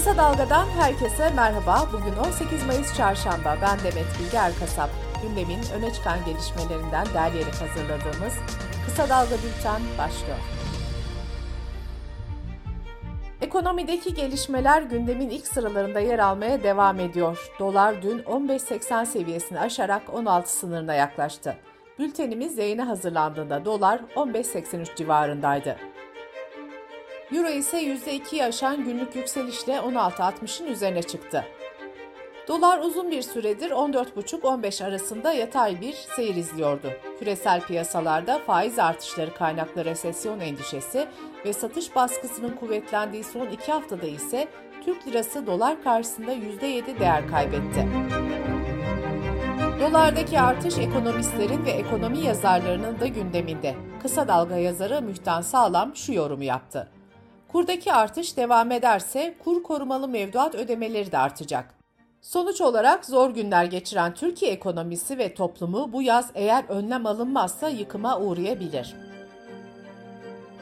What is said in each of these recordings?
Kısa Dalga'dan herkese merhaba. Bugün 18 Mayıs Çarşamba. Ben Demet Bilge Erkasap. Gündemin öne çıkan gelişmelerinden derleyerek hazırladığımız Kısa Dalga Bülten başlıyor. Ekonomideki gelişmeler gündemin ilk sıralarında yer almaya devam ediyor. Dolar dün 15.80 seviyesini aşarak 16 sınırına yaklaştı. Bültenimiz yayına hazırlandığında dolar 15.83 civarındaydı. Euro ise %2'yi aşan günlük yükselişle 16.60'ın üzerine çıktı. Dolar uzun bir süredir 14,5-15 arasında yatay bir seyir izliyordu. Küresel piyasalarda faiz artışları kaynaklı resesyon endişesi ve satış baskısının kuvvetlendiği son iki haftada ise Türk lirası dolar karşısında %7 değer kaybetti. Dolardaki artış ekonomistlerin ve ekonomi yazarlarının da gündeminde. Kısa dalga yazarı Mühtan Sağlam şu yorumu yaptı. Kurdaki artış devam ederse kur korumalı mevduat ödemeleri de artacak. Sonuç olarak zor günler geçiren Türkiye ekonomisi ve toplumu bu yaz eğer önlem alınmazsa yıkıma uğrayabilir.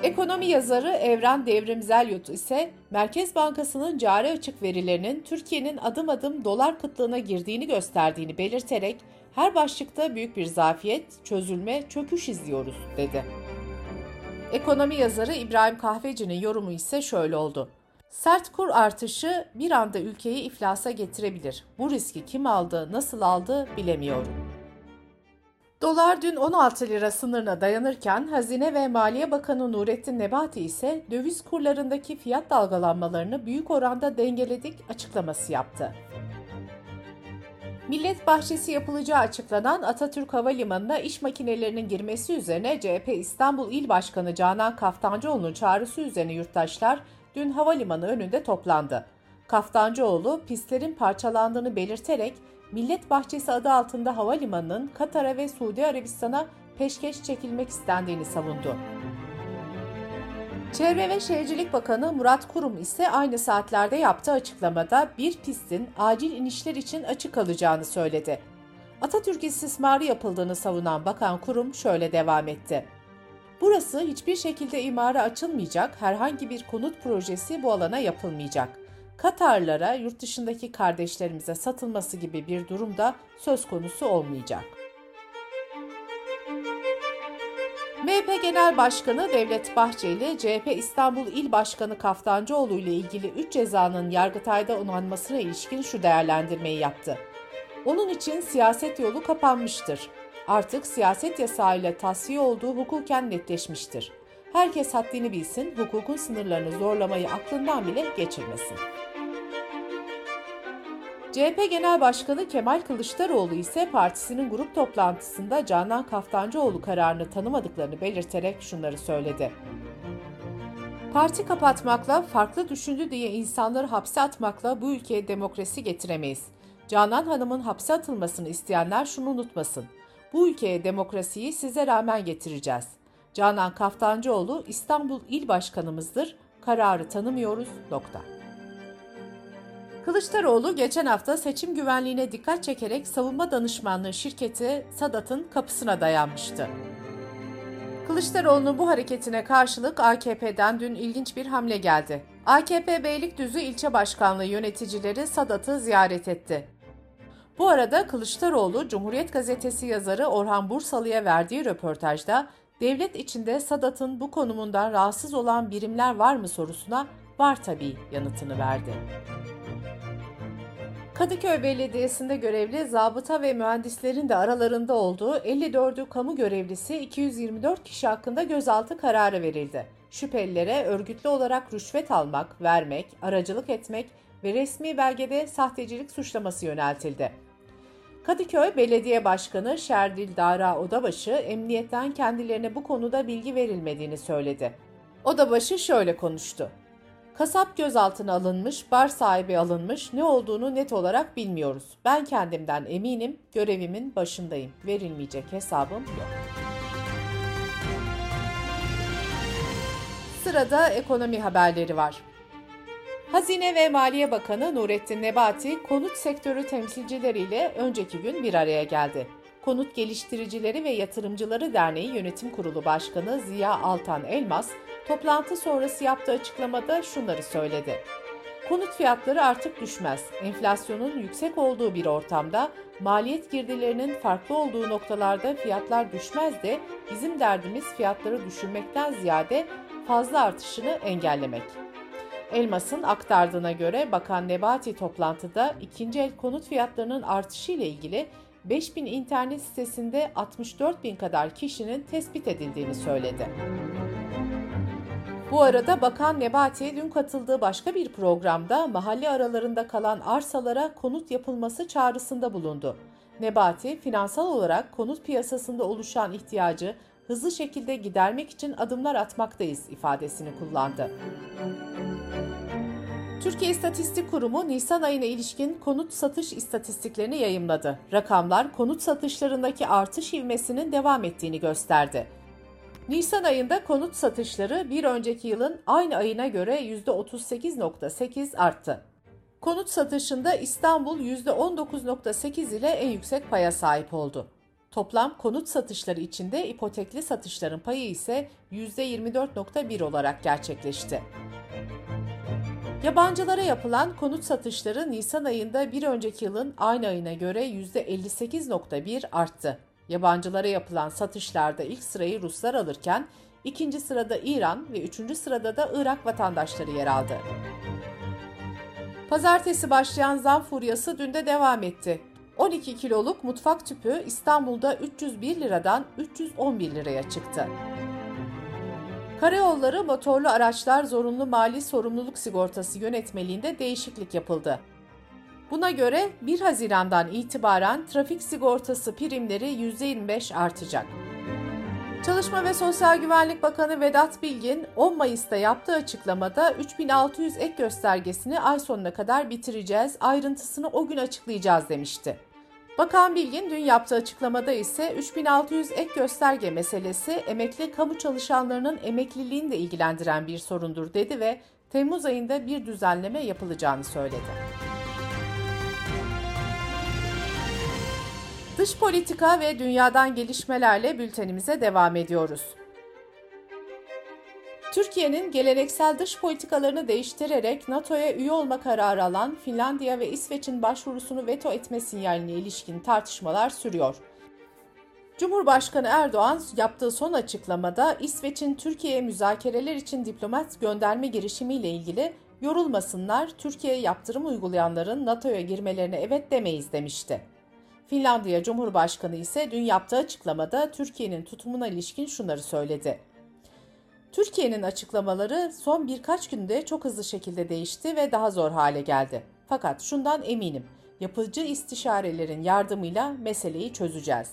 Ekonomi yazarı Evren Devrimzel Yut ise Merkez Bankası'nın cari açık verilerinin Türkiye'nin adım adım dolar kıtlığına girdiğini gösterdiğini belirterek her başlıkta büyük bir zafiyet, çözülme, çöküş izliyoruz dedi. Ekonomi yazarı İbrahim Kahveci'nin yorumu ise şöyle oldu. Sert kur artışı bir anda ülkeyi iflasa getirebilir. Bu riski kim aldı, nasıl aldı bilemiyorum. Dolar dün 16 lira sınırına dayanırken Hazine ve Maliye Bakanı Nurettin Nebati ise döviz kurlarındaki fiyat dalgalanmalarını büyük oranda dengeledik açıklaması yaptı. Millet bahçesi yapılacağı açıklanan Atatürk Havalimanı'na iş makinelerinin girmesi üzerine CHP İstanbul İl Başkanı Canan Kaftancıoğlu'nun çağrısı üzerine yurttaşlar dün havalimanı önünde toplandı. Kaftancıoğlu pistlerin parçalandığını belirterek Millet Bahçesi adı altında havalimanının Katar'a ve Suudi Arabistan'a peşkeş çekilmek istendiğini savundu. Çevre ve Şehircilik Bakanı Murat Kurum ise aynı saatlerde yaptığı açıklamada bir pistin acil inişler için açık kalacağını söyledi. Atatürk istismarı yapıldığını savunan Bakan Kurum şöyle devam etti. Burası hiçbir şekilde imara açılmayacak, herhangi bir konut projesi bu alana yapılmayacak. Katarlara, yurt dışındaki kardeşlerimize satılması gibi bir durumda söz konusu olmayacak. MHP Genel Başkanı Devlet Bahçeli, CHP İstanbul İl Başkanı Kaftancıoğlu ile ilgili 3 cezanın Yargıtay'da onanmasına ilişkin şu değerlendirmeyi yaptı. Onun için siyaset yolu kapanmıştır. Artık siyaset yasağıyla tasfiye olduğu hukuken netleşmiştir. Herkes haddini bilsin, hukukun sınırlarını zorlamayı aklından bile geçirmesin. CHP Genel Başkanı Kemal Kılıçdaroğlu ise partisinin grup toplantısında Canan Kaftancıoğlu kararını tanımadıklarını belirterek şunları söyledi. Parti kapatmakla, farklı düşündü diye insanları hapse atmakla bu ülkeye demokrasi getiremeyiz. Canan Hanım'ın hapse atılmasını isteyenler şunu unutmasın. Bu ülkeye demokrasiyi size rağmen getireceğiz. Canan Kaftancıoğlu İstanbul İl Başkanımızdır. Kararı tanımıyoruz. Nokta. Kılıçdaroğlu geçen hafta seçim güvenliğine dikkat çekerek savunma danışmanlığı şirketi Sadat'ın kapısına dayanmıştı. Kılıçdaroğlu'nun bu hareketine karşılık AKP'den dün ilginç bir hamle geldi. AKP Beylikdüzü ilçe başkanlığı yöneticileri Sadat'ı ziyaret etti. Bu arada Kılıçdaroğlu, Cumhuriyet Gazetesi yazarı Orhan Bursalı'ya verdiği röportajda devlet içinde Sadat'ın bu konumundan rahatsız olan birimler var mı sorusuna var tabii yanıtını verdi. Kadıköy Belediyesi'nde görevli zabıta ve mühendislerin de aralarında olduğu 54'ü kamu görevlisi 224 kişi hakkında gözaltı kararı verildi. Şüphelilere örgütlü olarak rüşvet almak, vermek, aracılık etmek ve resmi belgede sahtecilik suçlaması yöneltildi. Kadıköy Belediye Başkanı Şerdil Dara Odabaşı, emniyetten kendilerine bu konuda bilgi verilmediğini söyledi. Odabaşı şöyle konuştu. Kasap gözaltına alınmış, bar sahibi alınmış, ne olduğunu net olarak bilmiyoruz. Ben kendimden eminim, görevimin başındayım. Verilmeyecek hesabım yok. Sırada ekonomi haberleri var. Hazine ve Maliye Bakanı Nurettin Nebati, konut sektörü temsilcileriyle önceki gün bir araya geldi. Konut Geliştiricileri ve Yatırımcıları Derneği Yönetim Kurulu Başkanı Ziya Altan Elmas, toplantı sonrası yaptığı açıklamada şunları söyledi. Konut fiyatları artık düşmez. Enflasyonun yüksek olduğu bir ortamda maliyet girdilerinin farklı olduğu noktalarda fiyatlar düşmez de bizim derdimiz fiyatları düşürmekten ziyade fazla artışını engellemek. Elmas'ın aktardığına göre Bakan Nebati toplantıda ikinci el konut fiyatlarının artışı ile ilgili 5000 internet sitesinde 64 bin kadar kişinin tespit edildiğini söyledi. Bu arada Bakan Nebati dün katıldığı başka bir programda mahalle aralarında kalan arsalara konut yapılması çağrısında bulundu. Nebati, finansal olarak konut piyasasında oluşan ihtiyacı hızlı şekilde gidermek için adımlar atmaktayız ifadesini kullandı. Türkiye İstatistik Kurumu Nisan ayına ilişkin konut satış istatistiklerini yayımladı. Rakamlar konut satışlarındaki artış ivmesinin devam ettiğini gösterdi. Nisan ayında konut satışları bir önceki yılın aynı ayına göre %38.8 arttı. Konut satışında İstanbul %19.8 ile en yüksek paya sahip oldu. Toplam konut satışları içinde ipotekli satışların payı ise %24.1 olarak gerçekleşti. Yabancılara yapılan konut satışları Nisan ayında bir önceki yılın aynı ayına göre %58.1 arttı. Yabancılara yapılan satışlarda ilk sırayı Ruslar alırken ikinci sırada İran ve üçüncü sırada da Irak vatandaşları yer aldı. Pazartesi başlayan zam furyası dün de devam etti. 12 kiloluk mutfak tüpü İstanbul'da 301 liradan 311 liraya çıktı. Karayolları motorlu araçlar zorunlu mali sorumluluk sigortası yönetmeliğinde değişiklik yapıldı. Buna göre 1 Haziran'dan itibaren trafik sigortası primleri %25 artacak. Çalışma ve Sosyal Güvenlik Bakanı Vedat Bilgin 10 Mayıs'ta yaptığı açıklamada 3600 ek göstergesini ay sonuna kadar bitireceğiz, ayrıntısını o gün açıklayacağız demişti. Bakan Bilgin dün yaptığı açıklamada ise 3600 ek gösterge meselesi emekli kamu çalışanlarının emekliliğini de ilgilendiren bir sorundur dedi ve Temmuz ayında bir düzenleme yapılacağını söyledi. Dış politika ve dünyadan gelişmelerle bültenimize devam ediyoruz. Türkiye'nin geleneksel dış politikalarını değiştirerek NATO'ya üye olma kararı alan Finlandiya ve İsveç'in başvurusunu veto etme sinyaline ilişkin tartışmalar sürüyor. Cumhurbaşkanı Erdoğan yaptığı son açıklamada İsveç'in Türkiye'ye müzakereler için diplomat gönderme girişimiyle ilgili yorulmasınlar, Türkiye'ye yaptırım uygulayanların NATO'ya girmelerine evet demeyiz demişti. Finlandiya Cumhurbaşkanı ise dün yaptığı açıklamada Türkiye'nin tutumuna ilişkin şunları söyledi. Türkiye'nin açıklamaları son birkaç günde çok hızlı şekilde değişti ve daha zor hale geldi. Fakat şundan eminim, yapıcı istişarelerin yardımıyla meseleyi çözeceğiz.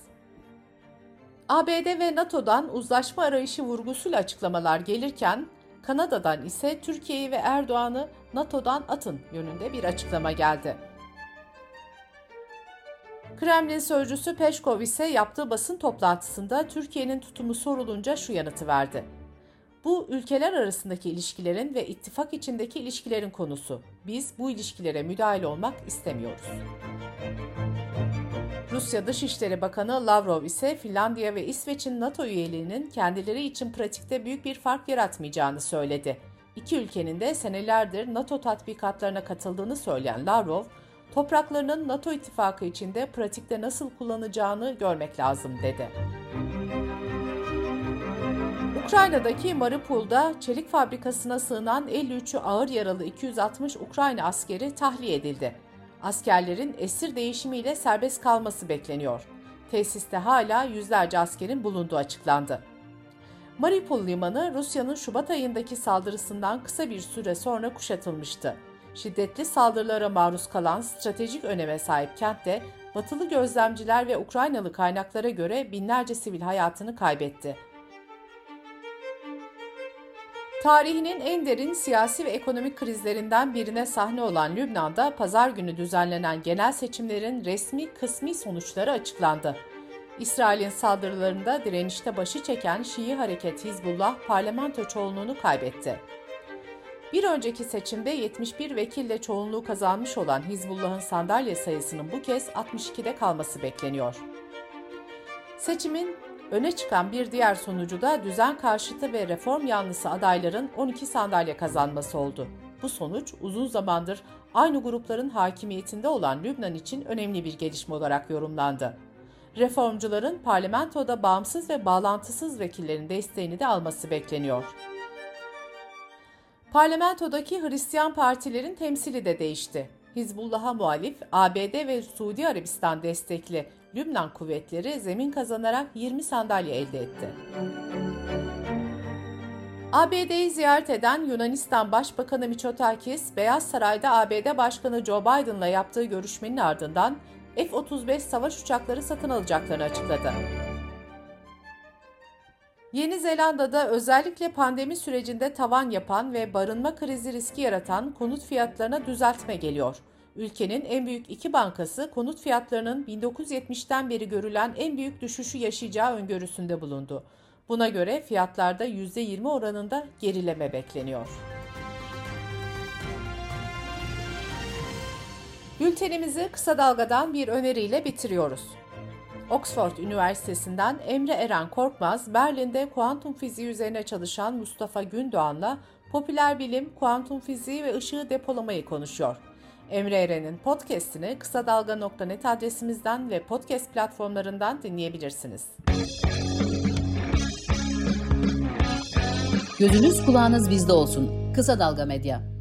ABD ve NATO'dan uzlaşma arayışı vurgusuyla açıklamalar gelirken, Kanada'dan ise Türkiye'yi ve Erdoğan'ı NATO'dan atın yönünde bir açıklama geldi. Kremlin sözcüsü Peşkov ise yaptığı basın toplantısında Türkiye'nin tutumu sorulunca şu yanıtı verdi. Bu ülkeler arasındaki ilişkilerin ve ittifak içindeki ilişkilerin konusu. Biz bu ilişkilere müdahale olmak istemiyoruz. Rusya Dışişleri Bakanı Lavrov ise Finlandiya ve İsveç'in NATO üyeliğinin kendileri için pratikte büyük bir fark yaratmayacağını söyledi. İki ülkenin de senelerdir NATO tatbikatlarına katıldığını söyleyen Lavrov, topraklarının NATO ittifakı içinde pratikte nasıl kullanacağını görmek lazım dedi. Ukrayna'daki Mariupol'da çelik fabrikasına sığınan 53'ü ağır yaralı 260 Ukrayna askeri tahliye edildi. Askerlerin esir değişimiyle serbest kalması bekleniyor. Tesiste hala yüzlerce askerin bulunduğu açıklandı. Mariupol limanı Rusya'nın Şubat ayındaki saldırısından kısa bir süre sonra kuşatılmıştı. Şiddetli saldırılara maruz kalan stratejik öneme sahip kentte batılı gözlemciler ve Ukraynalı kaynaklara göre binlerce sivil hayatını kaybetti. Tarihinin en derin siyasi ve ekonomik krizlerinden birine sahne olan Lübnan'da pazar günü düzenlenen genel seçimlerin resmi kısmi sonuçları açıklandı. İsrail'in saldırılarında direnişte başı çeken Şii hareket Hizbullah parlamento çoğunluğunu kaybetti. Bir önceki seçimde 71 vekille çoğunluğu kazanmış olan Hizbullah'ın sandalye sayısının bu kez 62'de kalması bekleniyor. Seçimin öne çıkan bir diğer sonucu da düzen karşıtı ve reform yanlısı adayların 12 sandalye kazanması oldu. Bu sonuç uzun zamandır aynı grupların hakimiyetinde olan Lübnan için önemli bir gelişme olarak yorumlandı. Reformcuların parlamentoda bağımsız ve bağlantısız vekillerin desteğini de alması bekleniyor. Parlamentodaki Hristiyan partilerin temsili de değişti. Hizbullah'a muhalif ABD ve Suudi Arabistan destekli Lübnan kuvvetleri zemin kazanarak 20 sandalye elde etti. ABD'yi ziyaret eden Yunanistan Başbakanı Mitsotakis, Beyaz Saray'da ABD Başkanı Joe Biden'la yaptığı görüşmenin ardından F-35 savaş uçakları satın alacaklarını açıkladı. Yeni Zelanda'da özellikle pandemi sürecinde tavan yapan ve barınma krizi riski yaratan konut fiyatlarına düzeltme geliyor. Ülkenin en büyük iki bankası konut fiyatlarının 1970'ten beri görülen en büyük düşüşü yaşayacağı öngörüsünde bulundu. Buna göre fiyatlarda %20 oranında gerileme bekleniyor. Bültenimizi kısa dalgadan bir öneriyle bitiriyoruz. Oxford Üniversitesi'nden Emre Eren Korkmaz, Berlin'de kuantum fiziği üzerine çalışan Mustafa Gündoğan'la popüler bilim, kuantum fiziği ve ışığı depolamayı konuşuyor. Emre Eren'in podcast'ini kısa dalga.net adresimizden ve podcast platformlarından dinleyebilirsiniz. Gözünüz kulağınız bizde olsun. Kısa Dalga Medya.